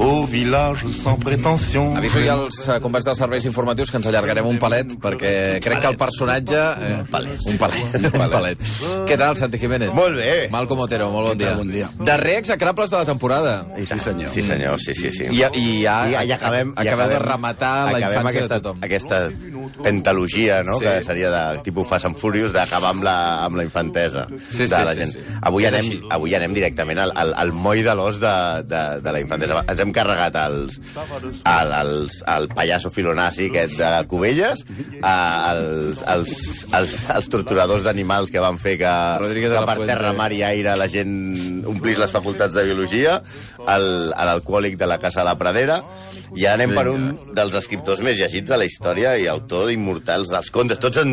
Au village sans prétention. Aviso ja els eh, combats dels serveis informatius que ens allargarem un palet, perquè crec que el personatge... Eh, un palet. Un palet. Un palet. Què tal, Santi Jiménez? Molt bé. Malcom Otero, molt bon dia. bon dia. Darrer execrables de la temporada. Sí, senyor. Sí, senyor, sí, sí, sí. I, i ja, I, i acabem, i acabeu acabem, de rematar la infància aquesta, de tothom. Aquesta pentalogia, no?, Sí. que seria de tipus Fast and Furious, d'acabar amb, la, amb la infantesa Sí, de sí, la sí, gent. sí. Avui, anem, avui anem directament al, al, al moll de l'os de, de, de la infantesa. Ens hem carregat els, el, els, el pallasso filonazi aquest de Cubelles, els, els, els, els torturadors d'animals que van fer que, que per terra, mar i aire la gent omplís les facultats de biologia, l'alcohòlic de la Casa de la Pradera, i ara anem per un dels escriptors més llegits de la història i autor d'Immortals dels contes. Tots en,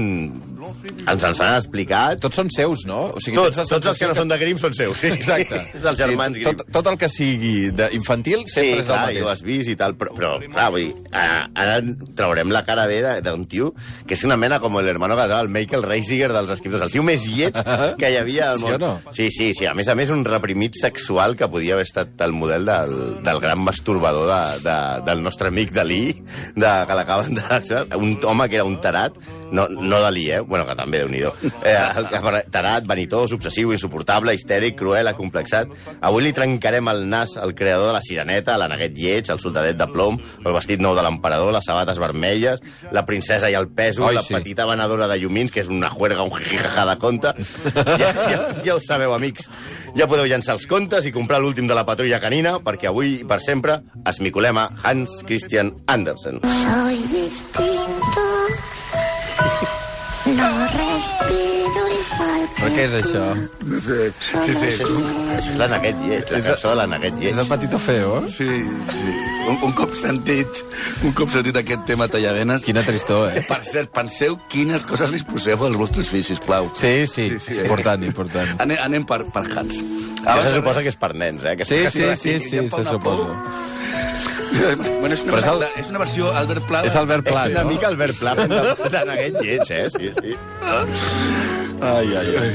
ens ens han explicat. Tots són seus, no? O sigui, Tots, la tots els que no són de Grimm són seus. Sí. Exacte. dels germans sí, Grimm. tot, tot el que sigui d'infantil Sí, sempre és del clar, i ho has mateix. vist i tal, però, però clar, vull dir, ara, ara traurem la cara bé de- d'un tio que és una mena com el hermano Gasol, el Michael Reisiger dels escriptors, el tio més lleig que hi havia al Sí món. o no? Sí, sí, sí, a més a més un reprimit sexual que podia haver estat el model del, del gran masturbador de, de, del nostre amic Dalí, de, que l'acaben de... Un home que era un tarat, no, no Dalí, eh? Bueno, que també, déu nhi eh, Tarat, vanitós, obsessiu, insuportable, histèric, cruel, acomplexat. Avui li trencarem el nas al creador de la sireneta, l'aneguet lleig, el soldadet de plom, el vestit nou de l'emperador, les sabates vermelles, la princesa i el pèsol, Ai, la sí. petita venedora de llumins, que és una juerga, un jijajà de conte. Ja, ja, ja ho sabeu, amics. Ja podeu llançar els contes i comprar l'últim de la patrulla canina, perquè avui i per sempre esmicolem a Hans Christian Andersen. Soy distinto. No respiro Però què és això? Sí, sí. Això és l'aneguet lleig, la cançó de l'aneguet És lleig. el Patito Feo? Sí, sí. Un, un cop sentit, un cop sentit aquest tema talladenes... Quina tristor, eh? Per cert, penseu quines coses li poseu als vostres fills, sisplau. Sí, sí, Sí, sí. important, important. Anem, anem per, per Hans. Això se suposa que és per nens, eh? Que Sí, sí, sí, sí, fa se suposa. Bueno, és, una, Però és el- és una versió Albert Pla. de- És Albert Pla, És una no? mica Albert Pla fent de- d'aneguet lleig, eh? Sí, sí. Ai, ai, ai.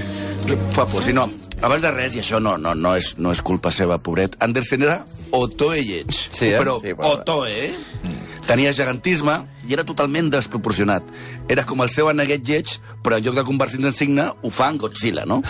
Fa por, si no, abans de res, i això no, no, no, és, no és culpa seva, pobret, Andersen era Otoe lleig. Sí, eh? Però Sí, però- Otoe, eh? Tenia gegantisme i era totalment desproporcionat. Era com el seu aneguet lleig, però en lloc de convertir-se en signe, ho fa en Godzilla, no?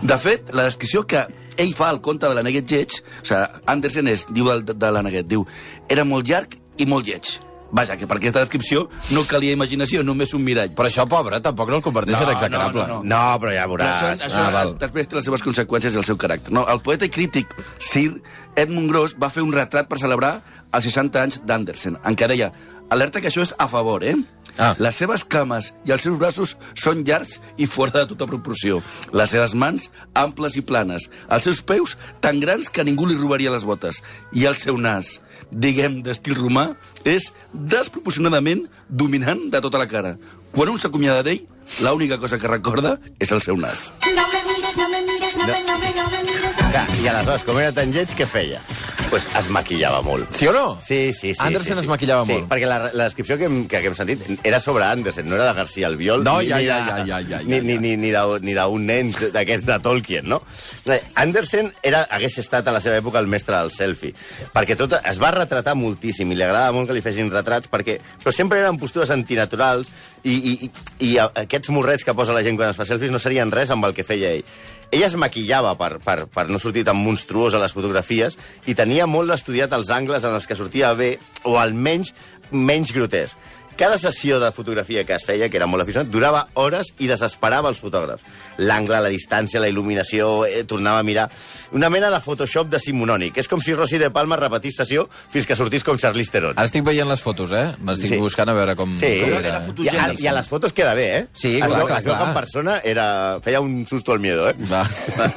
De fet, la descripció que ell fa al conte de l'aneguet lleig, o sigui, Andersen és, diu de, de l'aneguet, diu, era molt llarg i molt lleig. Vaja, que per aquesta descripció no calia imaginació, només un mirall. Però això, pobre, tampoc no el converteix en execrable. no, no. No, però ja Però veuràs. això, això Ah, val. després té les seves conseqüències i el seu caràcter. No, el poeta i crític Sir Edmund Gross va fer un retrat per celebrar els 60 anys d'Andersen, en què deia alerta que això és a favor, eh? Ah. Les seves cames i els seus braços són llargs i fora de tota proporció. Les seves mans, amples i planes. Els seus peus, tan grans que ningú li robaria les botes. I el seu nas, diguem d'estil romà, és desproporcionadament dominant de tota la cara. Quan un s'acomiada d'ell, l'única cosa que recorda és el seu nas. No me mires, no me mires, no me, no me, no me mires. Clar, I aleshores, com era tan lleig, què feia? Pues es maquillava molt. Sí o no? Sí, sí, sí. Andersen sí, es sí. maquillava sí, molt. perquè la, la descripció que hem, que, que hem sentit era sobre Andersen, no era de García Albiol. No, ni, ja, ni ja, de- ja, ja, ja, Ni, ja, ni, ja. ni, ni d'un ni nen d'aquests de Tolkien, no? Andersen era, hagués estat a la seva època el mestre del selfie, perquè tot, es va retratar moltíssim i li agradava molt que li fessin retrats, perquè, però sempre eren postures antinaturals i, i, i, i aquests morrets que posa la gent quan es fa selfies no serien res amb el que feia ell. Ell es maquillava per, per, per no sortir tan monstruós a les fotografies i tenia molt estudiat els angles en els que sortia bé, o almenys menys grotesc. Cada sessió de fotografia que es feia, que era molt aficionat, durava hores i desesperava els fotògrafs. L'angle, la distància, la il·luminació, eh, tornava a mirar... Una mena de Photoshop decimonònic. És com si Rossi de Palma repetís sessió fins que sortís com Charlize Theron. Ara estic veient les fotos, eh? M'estic Sí. buscant a veure com... Sí, com era I a, i a les fotos queda bé, eh? Sí, es clar, clar, es veu que clar. en persona era... feia un susto al miedo, eh? Va.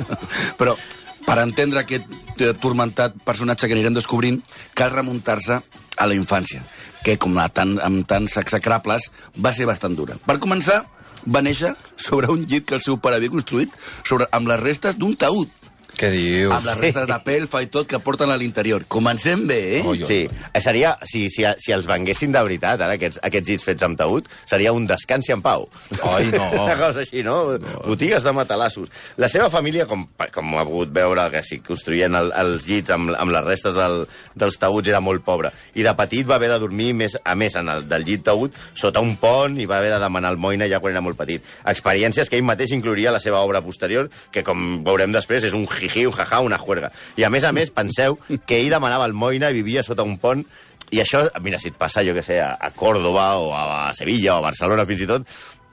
Però per entendre aquest eh, turmentat personatge que anirem descobrint, cal remuntar-se a la infància, que, com a tant, amb tants execrables, va ser bastant dura. Per començar, va néixer sobre un llit que el seu pare havia construït sobre, amb les restes d'un taüt. Què dius? amb les restes de pelfa i tot que porten a l'interior. Comencem bé, eh? Oi, oi. Sí, eh, seria, si, si, si els venguessin de veritat, ara, aquests, aquests llits fets amb taüt, seria un descansi en pau. Ai, no. Una cosa així, no? no? Botigues de matalassos. La seva família, com, com ha pogut veure, que si construïen el, els llits amb, amb les restes del, dels taüts, era molt pobra. I de petit va haver de dormir, més, a més, en el del llit taüt, sota un pont, i va haver de demanar almoina ja quan era molt petit. Experiències que ell mateix inclouria a la seva obra posterior, que, com veurem després, és un jiji, un jaja, una juerga. I, a més a més, penseu que ell demanava almoina i vivia sota un pont i això, mira, si et passa, jo que sé, a, Córdoba o a, a Sevilla o a Barcelona fins i tot,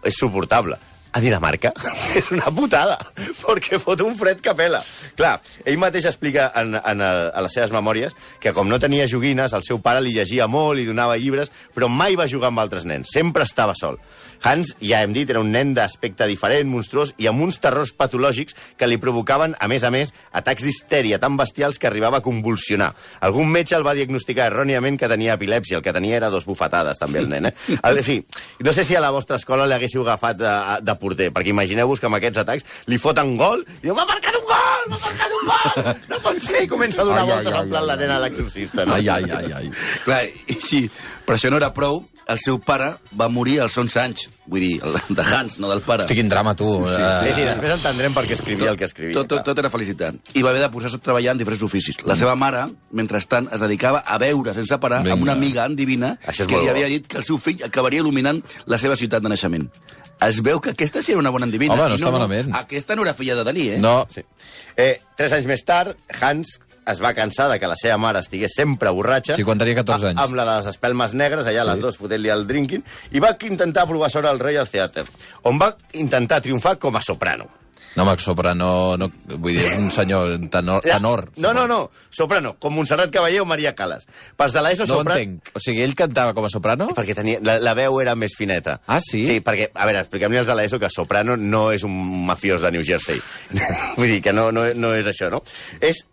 és suportable. A Dinamarca és una putada, perquè fot un fred que pela. Clar, ell mateix explica en, en, el- a les seves memòries que com no tenia joguines, el seu pare li llegia molt, li donava llibres, però mai va jugar amb altres nens, sempre estava sol. Hans, ja hem dit, era un nen d'aspecte diferent, monstruós, i amb uns terrors patològics que li provocaven, a més a més, atacs d'histèria tan bestials que arribava a convulsionar. Algun metge el va diagnosticar erròniament que tenia epilèpsia, el que tenia era dos bufetades, també, el nen, eh? En fi, no sé si a la vostra escola l'haguéssiu agafat de, de porter, perquè imagineu-vos que amb aquests atacs li foten gol, i diu, m'ha marcat un gol, m'ha marcat un gol! No pot ser, i comença a donar Ai, voltes ai, en plan ai, la nena a l'exorcista, no? Ai, ai, ai, ai. Clar, i sí, però això no era prou. El seu pare va morir als 11 anys. Vull dir, el de Hans, no del pare. Hosti, quin drama, tu. Sí, Eh, sí, després entendrem per què escrivia el que escrivia. Tot, tot, tot era felicitat. I va haver de posar-se a treballar en diferents oficis. La seva mare, mentrestant, es dedicava a veure sense parar Vinga. amb una amiga endivina que li bo. havia dit que el seu fill acabaria il·luminant la seva ciutat de naixement. Es veu que aquesta sí era una bona endivina. Home, no I està malament. Aquesta no era filla de Dalí, eh? No, Sí. Eh, tres anys més tard, Hans es va cansar de que la seva mare estigués sempre borratxa. Sí, quan tenia 14 a- anys. Amb la de les espelmes negres, allà sí. les dues fotent-li el drinking, i va intentar provar sort al Royal Theatre, on va intentar triomfar com a soprano. no, Max Soprano, no, vull dir, un senyor tenor. tenor No, no, no, soprano, com Montserrat Cavaller o Maria Calas. Pels de l'ESO, No soprano... entenc. O sigui, ell cantava com a soprano? Perquè tenia, la, la veu era més fineta. Ah, sí? Sí, perquè, a veure, expliquem-li als de l'ESO que Soprano no és un mafiós de New Jersey. Vull dir que no, no, no és això, no? És...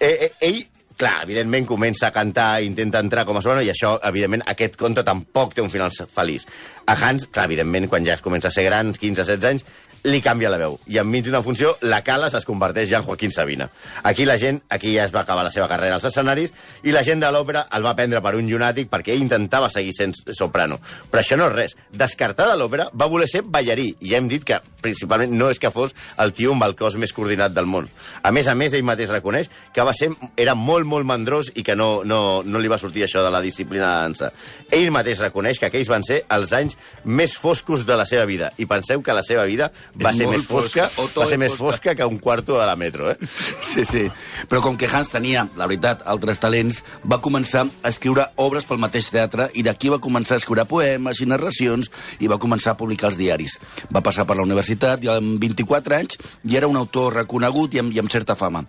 Eh, eh, ell, clar, evidentment comença a cantar, intenta entrar com a soprano, i això, evidentment, aquest conte tampoc té un final feliç. A Hans, clar, evidentment, quan ja es comença a ser gran, 15-16 anys, li canvia la veu. I enmig d'una funció, la Calas es converteix ja en Joaquín Sabina. Aquí la gent, aquí ja es va acabar la seva carrera als escenaris, i la gent de l'òpera el va prendre per un llunàtic perquè ell intentava seguir sent soprano. Però això no és res. Descartada l'òpera, va voler ser ballarí. I ja hem dit que, principalment, no és que fos el tio amb el cos més coordinat del món. A més a més, ell mateix reconeix que va ser, era molt, molt mandrós i que no, no, no li va sortir això de la disciplina de dansa. Ell mateix reconeix que aquells van ser els anys més foscos de la seva vida. I penseu que la seva vida va ser més fosca, fosca, va ser és més fosca. que un quarto de la metro, eh? Sí, sí. Però com que Hans tenia, la veritat, altres talents, va començar a escriure obres pel mateix teatre i d'aquí va començar a escriure poemes i narracions i va començar a publicar als diaris. Va passar per la universitat i amb 24 anys i era un autor reconegut i amb, i amb certa fama.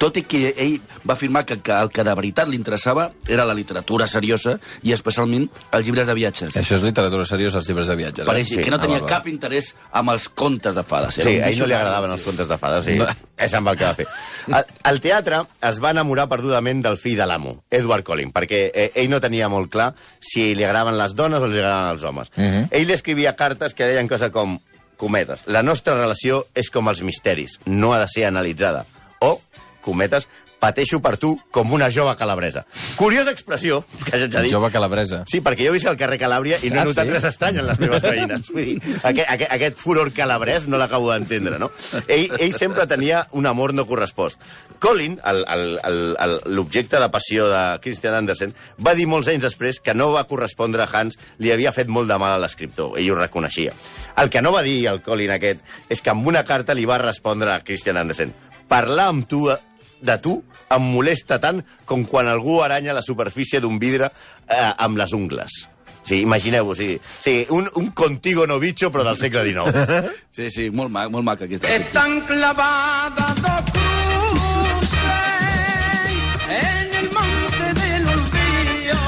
Tot i que ell va afirmar que, que el que de veritat li interessava era la literatura seriosa i especialment els llibres de viatges. Això és literatura seriosa, els llibres de viatges. Per eh? ell, que no tenia cap interès amb els contes de fades. Sí, Era a ell no li agradaven els contes de fades, sí. No. És amb el que va fer. Al, al teatre es va enamorar perdudament del fill de l'amo, Edward Collin, perquè eh, ell no tenia molt clar si li agradaven les dones o li agradaven els homes. Uh -huh. Ell li escrivia cartes que deien coses com cometes, la nostra relació és com els misteris, no ha de ser analitzada. O, cometes, pateixo per tu com una jove calabresa. Curiosa expressió, que haig de dir. Jove calabresa. Sí, perquè jo he vist el carrer Calàbria i no he Ah, notat sí? res estrany en les meves veïnes. Vull dir, aquest, aquest, aquest furor calabrès no l'acabo d'entendre, no? Ell, ell sempre tenia un amor no correspost. Colin, l'objecte de passió de Christian Andersen, va dir molts anys després que no va correspondre a Hans, li havia fet molt de mal a l'escriptor, ell ho reconeixia. El que no va dir el Colin aquest és que amb una carta li va respondre a Christian Andersen parlar amb tu de tu em molesta tant com quan algú aranya la superfície d'un vidre eh, amb les ungles. Sí, imagineu-vos, sí. sí un, un contigo no bicho, però del segle XIX. Sí, sí, molt mac, molt maca aquesta. Están clavadas dos cruces en el monte del olvido.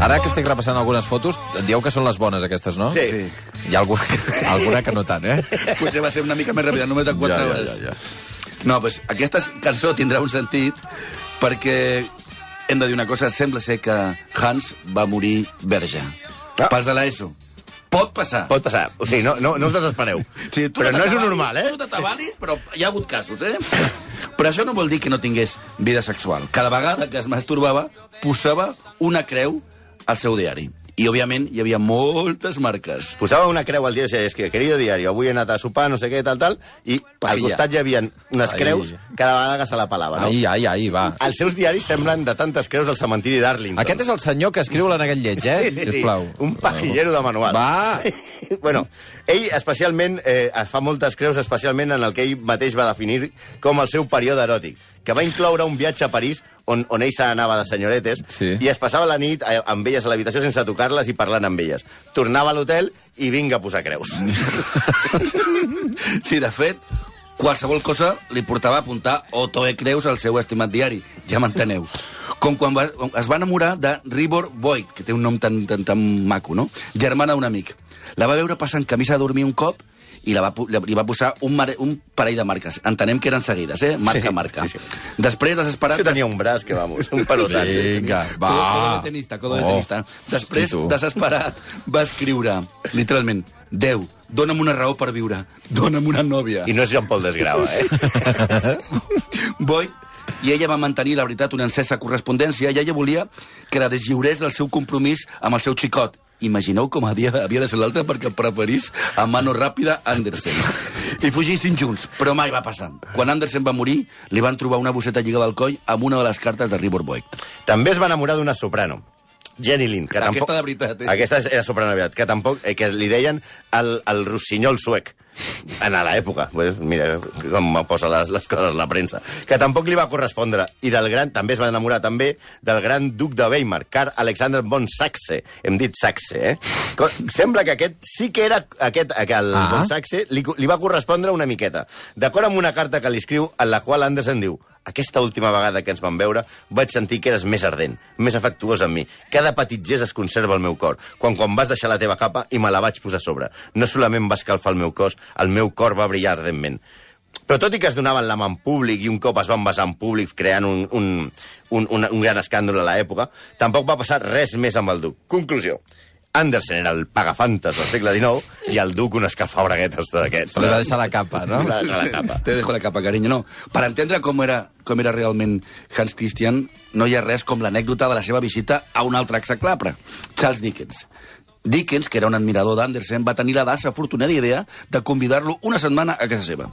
Ara que estic repassant algunes fotos, dieu que són les bones, aquestes, no? Sí. Sí. Hi ha alguna, alguna que no tant, eh? Potser va ser una mica més ràpida, només de 4 Ja, ja, hores. ja, ja. No, doncs aquesta cançó tindrà un sentit perquè hem de dir una cosa, sembla ser que Hans va morir verge. Ah. Pels de l'ESO. Pot passar. Pot passar. O sigui, no, no, no us desespereu. Sí, tu però no és un normal, eh? Tu t'atabalis, però hi ha hagut casos, eh? Però això no vol dir que no tingués vida sexual. Cada vegada que es masturbava, posava una creu al seu diari. I, òbviament, hi havia moltes marques. Posava una creu al diari, és que, querido diari, avui he anat a sopar, no sé què, tal, tal, i al costat hi havia unes Ai. creus cada vegada que se la pelava, no? Ai, ai, ai, va. Els seus diaris semblen de tantes creus al cementiri d'Arlington. Aquest és el senyor que escriu l'Aneguet Lleig, eh? Sisplau. Un pajillero de manual. Va! bueno, ell especialment eh, es fa moltes creus especialment en el que ell mateix va definir com el seu període eròtic, que va incloure un viatge a París on, on ell s'anava de senyoretes Sí. i es passava la nit eh, amb elles a l'habitació sense tocar-les i parlant amb elles. Tornava a l'hotel i vinga a posar creus. Sí, de fet, qualsevol cosa li portava a apuntar Otoe Creus al seu estimat diari. Ja m'enteneu. Com quan va, es va enamorar de Ribor Boyd, que té un nom tan, tan, tan maco, no? Germana d'un amic. La va veure passant camisa de dormir un cop i la va, li va posar un, mare, un parell de marques. Entenem que eren seguides, eh? Marca, Sí, marca. sí, sí. Després, desesperat... Que tenia un braç que, vamos, un pelotazo. Vinga, va. Codo, de tenista, codo de Oh, tenista. Després, hosti, desesperat, va escriure, literalment, Déu, dona'm una raó per viure, dona'm una nòvia. I no és Jean Paul Desgrava, eh? Boyd i ella va mantenir, la veritat, una encesa correspondència i ella volia que la deslliurés del seu compromís amb el seu xicot. Imagineu com havia, havia de ser l'altre perquè preferís a mano ràpida Andersen. I fugissin junts, però mai va passar. Quan Andersen va morir, li van trobar una bosseta lligada al coll amb una de les cartes de Ribor Boyd. També es va enamorar d'una soprano. Jenny Lind, que Aquesta tampoc... de veritat, eh? Aquesta era soprano veritat, que tampoc... Eh, que li deien el, el rossinyol suec en l'època. Pues, mira com posa les, les coses la premsa. Que tampoc li va correspondre. I del gran, també es va enamorar també del gran duc de Weimar, Karl Alexander von Saxe. Hem dit Saxe, eh? Co- Sembla que aquest sí que era... Aquest, el Ah. von Saxe li, li va correspondre una miqueta. D'acord amb una carta que li escriu en la qual Andersen diu aquesta última vegada que ens vam veure vaig sentir que eres més ardent, més afectuós amb mi. Cada petit gest es conserva al meu cor. Quan, quan vas deixar la teva capa i me la vaig posar a sobre. No solament va escalfar el meu cos, el meu cor va brillar ardentment. Però tot i que es donaven la mà en públic i un cop es van basar en públic creant un, un, un, un, un gran escàndol a l'època, tampoc va passar res més amb el duc. Conclusió. Andersen era el pagafantes del segle XIX i el duc un escafabreguetes d'aquests. Li va deixar la capa, no? Li va deixar la capa. Te dejo la capa, carinyo. No, per entendre com era, com era realment Hans Christian, no hi ha res com l'anècdota de la seva visita a un altre exaclapre, Charles Dickens. Dickens, que era un admirador d'Andersen, va tenir la desafortunada idea de convidar-lo una setmana a casa seva.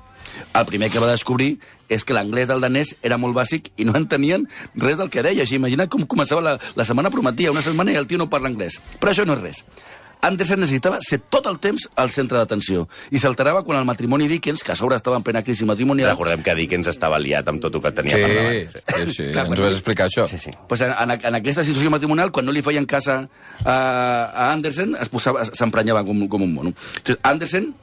El primer que va descobrir és que l'anglès del danès era molt bàsic i no entenien res del que deia. Així, imagina't com començava la, la setmana prometia, una setmana i el tio no parla anglès. Però això no és res. Andersen necessitava ser tot el temps al centre d'atenció i s'alterava quan el matrimoni Dickens, que a sobre estava en plena crisi matrimonial, Recordem que Dickens estava liat amb tot el que tenia Sí, per davant. sí, sí. Clar, Ens bueno. vas explicar això. Sí, sí. pues en, en, en aquesta situació matrimonial, quan no li feien casa a, a Andersen, posava, s'emprenyava com, com un mono. Andersen,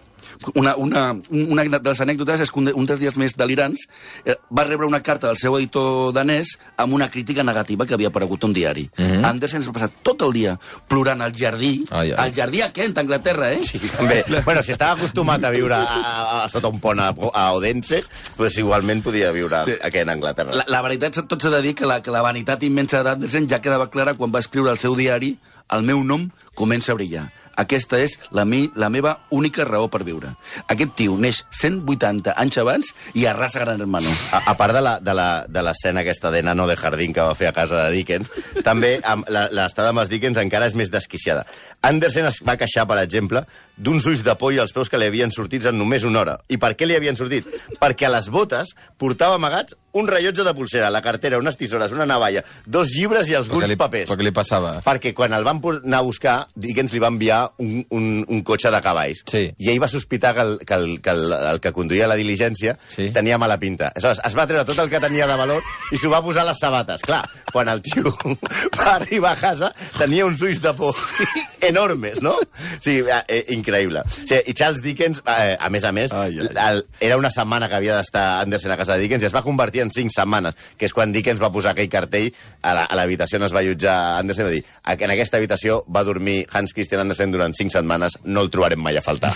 una, una, una de les anècdotes és que un, de, un dels dies més delirants eh, va rebre una carta del seu editor danès amb una crítica negativa que havia aparegut a un diari. Mm -hmm. Andersen es va passar tot el dia plorant al jardí, Ai, ai. al jardí a Kent, a Anglaterra, eh? Sí. També, bueno, si estava acostumat a viure a, a, a sota un pont a, a Odense, pues igualment podia viure Sí. aquí en Anglaterra. La, la veritat, tot s'ha de dir que la, que la vanitat immensa d'Andersen ja quedava clara quan va escriure al seu diari el meu nom comença a brillar. Aquesta és la, mi, la meva única raó per viure. Aquest tio neix 180 anys abans i arrasa Gran Hermano. A, a part de la- de l'escena aquesta de Nano de Jardín que va fer a casa de Dickens, també l'estada amb els Dickens encara és més desquiciada. Andersen es va queixar, per exemple, d'uns ulls de poll als peus que li havien sortit en només una hora. I per què li havien sortit? Perquè a les botes portava amagats un rellotge de pulsera, la cartera, unes tisores, una navalla, dos llibres i alguns li, papers. però què li passava? Perquè quan el van anar a buscar, Dickens li va enviar un, un, un cotxe de cavalls. Sí. I ell va sospitar que el que, el, que el, el que conduïa la diligència Sí. tenia mala pinta. Aleshores, es va treure tot el que tenia de valor i s'ho va posar a les sabates. Clar, quan el tio va arribar a casa, tenia uns ulls de por enormes, no? Sí, eh, eh, increïble. O sigui, I Charles Dickens, eh, a més a més, Ai, ai. el, era una setmana que havia d'estar Andersen a casa de Dickens i es va convertir en cinc setmanes, que és quan Dickens va posar aquell cartell a l'habitació on es va allotjar Andersen i va dir en aquesta habitació va dormir Hans Christian Andersen durant cinc setmanes, no el trobarem mai a faltar.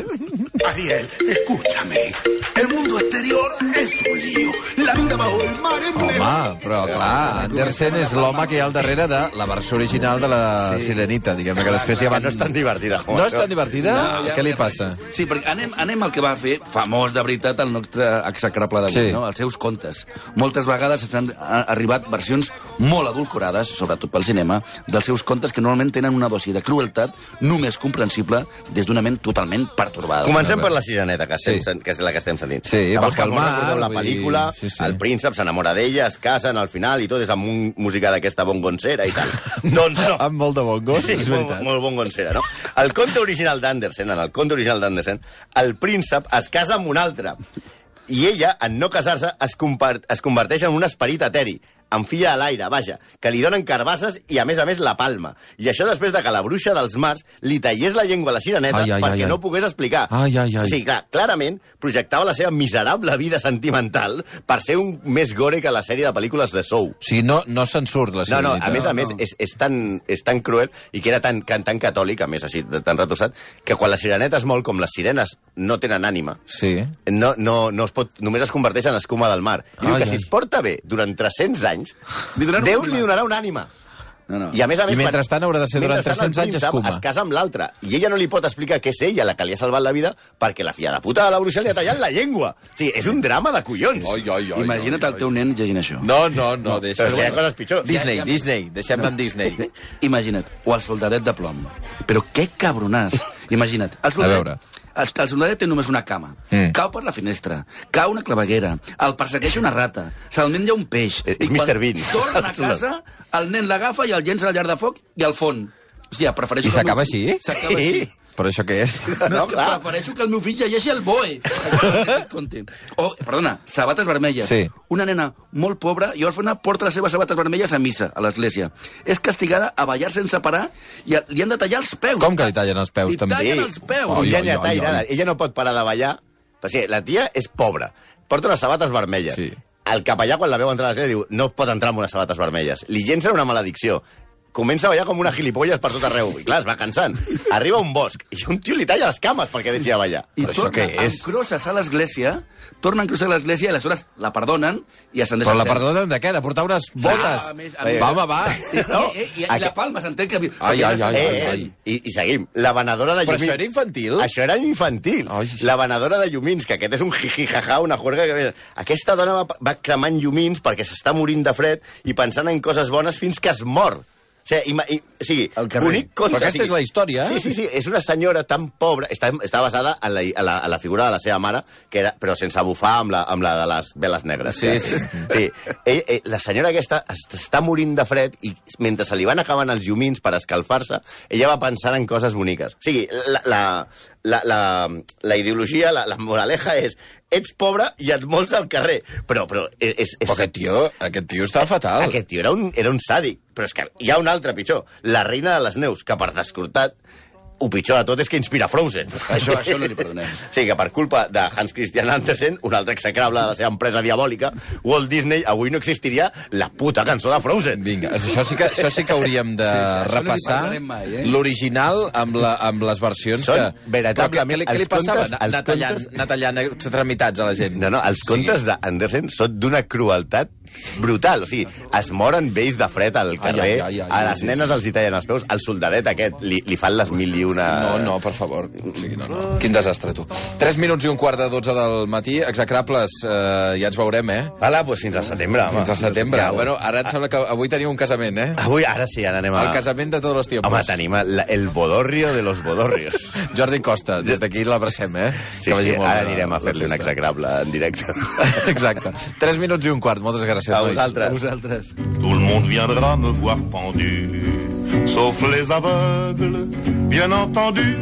Ariel, escúchame. El mundo exterior es un lío. Home, però clar, Andersen és l'home que hi ha al darrere de la versió original de la sí. Sirenita, diguem-ne, que després ja van... no és tan divertida com No és tan divertida? No, ja- Què li passa? Sí, perquè anem, anem al que va fer famós de veritat el nostre execrable d'avui, Sí. no? els seus contes. Moltes vegades ens han ha- arribat versions molt adulcorades, sobretot pel cinema, dels seus contes que normalment tenen una dosi de crueltat només comprensible des d'una ment totalment pertorbada. Comencem per la sireneta, que, estem, Sí. que és la que estem sentint. Sí, va Llavors, cap al quan mar, recordeu la pel·lícula, sí, sí. El príncep s'enamora d'ella, es casen al final i tot és amb un, música d'aquesta bongoncera i tal. doncs no. Amb molt de bon gos, Sí, és molt, veritat. molt bongoncera, no? El conte original d'Andersen, en el conte original d'Andersen, el príncep es casa amb un altre. I ella, en no casar-se, es, es converteix en un esperit eteri, amb filla a l'aire, vaja, que li donen carbasses i, a més a més, la palma. I això després de que la bruixa dels mars li tallés la llengua a la sireneta Ai, ai, perquè ai, ai. no pogués explicar. Ai, ai, ai. O sigui, clar, clarament projectava la seva miserable vida sentimental per ser un més gore que la sèrie de pel·lícules de Sou. O sigui, no, no se'n surt, la No, no, Sirenita. a més a més, és, és, tan, és tan cruel i que era tan, tan, tan catòlic, a més així, tan retossat, que quan la sireneta es mol, com les sirenes no tenen ànima, Sí. no, no, no es pot, només es converteix en escuma del mar. I diu Ai, que si ai. es porta bé durant 300 anys, Li donaran Déu li donarà una ànima. No, no. I a més a més... I mentrestant haurà de ser durant mentrestant el 300 anys escuma. Es casa amb l'altre. I ella no li pot explicar que és ella la que li ha salvat la vida perquè la filla de puta de la bruixa li ha tallat la llengua. O sigui, és un drama de collons. Ai, ai, ai, Imagina't ai, el teu nen llegint això. No, no, no, deixa. Però és que hi ha coses pitjors. Disney, Ja, ja. Disney, deixem-ne en Disney. Imagina't, o el soldadet de plom. Però què cabronàs. Imagina't. El soldadet, A veure. El, el soldadet té només una cama. Mm. Cau per la finestra, cau una claveguera, el persegueix una rata, se'l menja un peix. És- és i Mr. Bean. Torna a casa, el nen l'agafa i el llença al llar de foc i al fon. Hòstia, prefereixo... I s'acaba així? S'acaba Sí. així. Però això què és? No, No, és que clar. prefereixo que el meu fill llegeixi el BOE. O, perdona, sabates vermelles. Sí. Una nena molt pobra i òrfana porta les seves sabates vermelles a missa, a l'església. És castigada a ballar sense parar i a- li han de tallar els peus. Com que li tallen els peus, Li també? tallen els peus. Ai, I ai, ella, ai, ella, no pot parar de ballar. Perquè la tia és pobra. Porta unes sabates vermelles. Sí. El capellà, quan la veu entrar a l'església, diu no pot entrar amb unes sabates vermelles. Li llença una maledicció. Comença a ballar com una gilipolles per tot arreu. I clar, es va cansant. Arriba a un bosc i un tio li talla les cames perquè deixi de ballar. I Però això torna què és? amb crosses a l'església, torna amb crosses a l'església i aleshores la perdonen i ascendeix Però al la cel. perdonen de què? De portar unes botes? a més- a més- Va, home, va. I, No, i, i, i aquest- la palma s'entén que... Ai, ai, ai, Eh, ai, ai. I, I seguim. La venedora de Però això era infantil? Això era infantil. Ai. La venedora de llumins, que aquest és un jiji-jaja, una juerga... Que... Aquesta dona va, va cremant llumins perquè s'està morint de fred i pensant en coses bones fins que es mor. Sigui, ima, i, o sigui bonic conte. Però aquesta o sigui, és la història? Sí, sí, sí. És una senyora tan pobra... Està, està basada en la, en, la, en la figura de la seva mare, que era, però sense bufar amb la, amb la de les veles negres. Sí, sí. sí. Ell, ell, la senyora aquesta es, està morint de fred i mentre se li van acabant els llumins per escalfar-se, ella va pensant en coses boniques. O sigui, la, la, la, la, la ideologia, la, la moraleja és ets pobre i et mols al carrer. Però, però és... és Però aquest tio, aquest tio està fatal. aquest tio era un, era un sàdic. Però és que hi ha un altre pitjor. La reina de les neus, que per descortat el pitjor de tot és que inspira Frozen. Això- això no li perdonem. Sí, que per culpa de Hans Christian Andersen, un altre execrable de la seva empresa diabòlica, Walt Disney avui no existiria la puta cançó de Frozen. Vinga, això sí que, això sí que hauríem de sí, no li repassar mai, eh? l'original amb, la, amb les versions Són que... veritablement què, què li, passava? contes- Anar tallant, contes- anar tallant extremitats a la gent. No, no, els contes d'Andersen són d'una crueltat brutal. O sigui, es moren vells de fred al carrer, ai, ai, ai, a les sí, nenes sí. els hi tallen els peus, al soldadet aquest li, li fan les mil i una... No, no, per favor. O sigui, no, no. Quin desastre, tu. 3 minuts i un quart de 12 del matí. Execrables, eh, ja ens veurem, eh? Vala, doncs fins al setembre, home. Fins al setembre. Ja, Bueno, ara em sembla que avui teniu un casament, eh? Avui, ara sí, ara anem a... El casament de tots els tiempos. Home, tenim el, el bodorrio de los bodorrios. Jordi Costa, des d'aquí l'abracem, eh? Sí, sí, ara anirem a fer-li un execrable en directe. Exacte. 3 minuts i un quart. Moltes gràcies, A. Vosaltres. Tout le monde viendra me voir pendu, sauf les aveugles, bien entendu.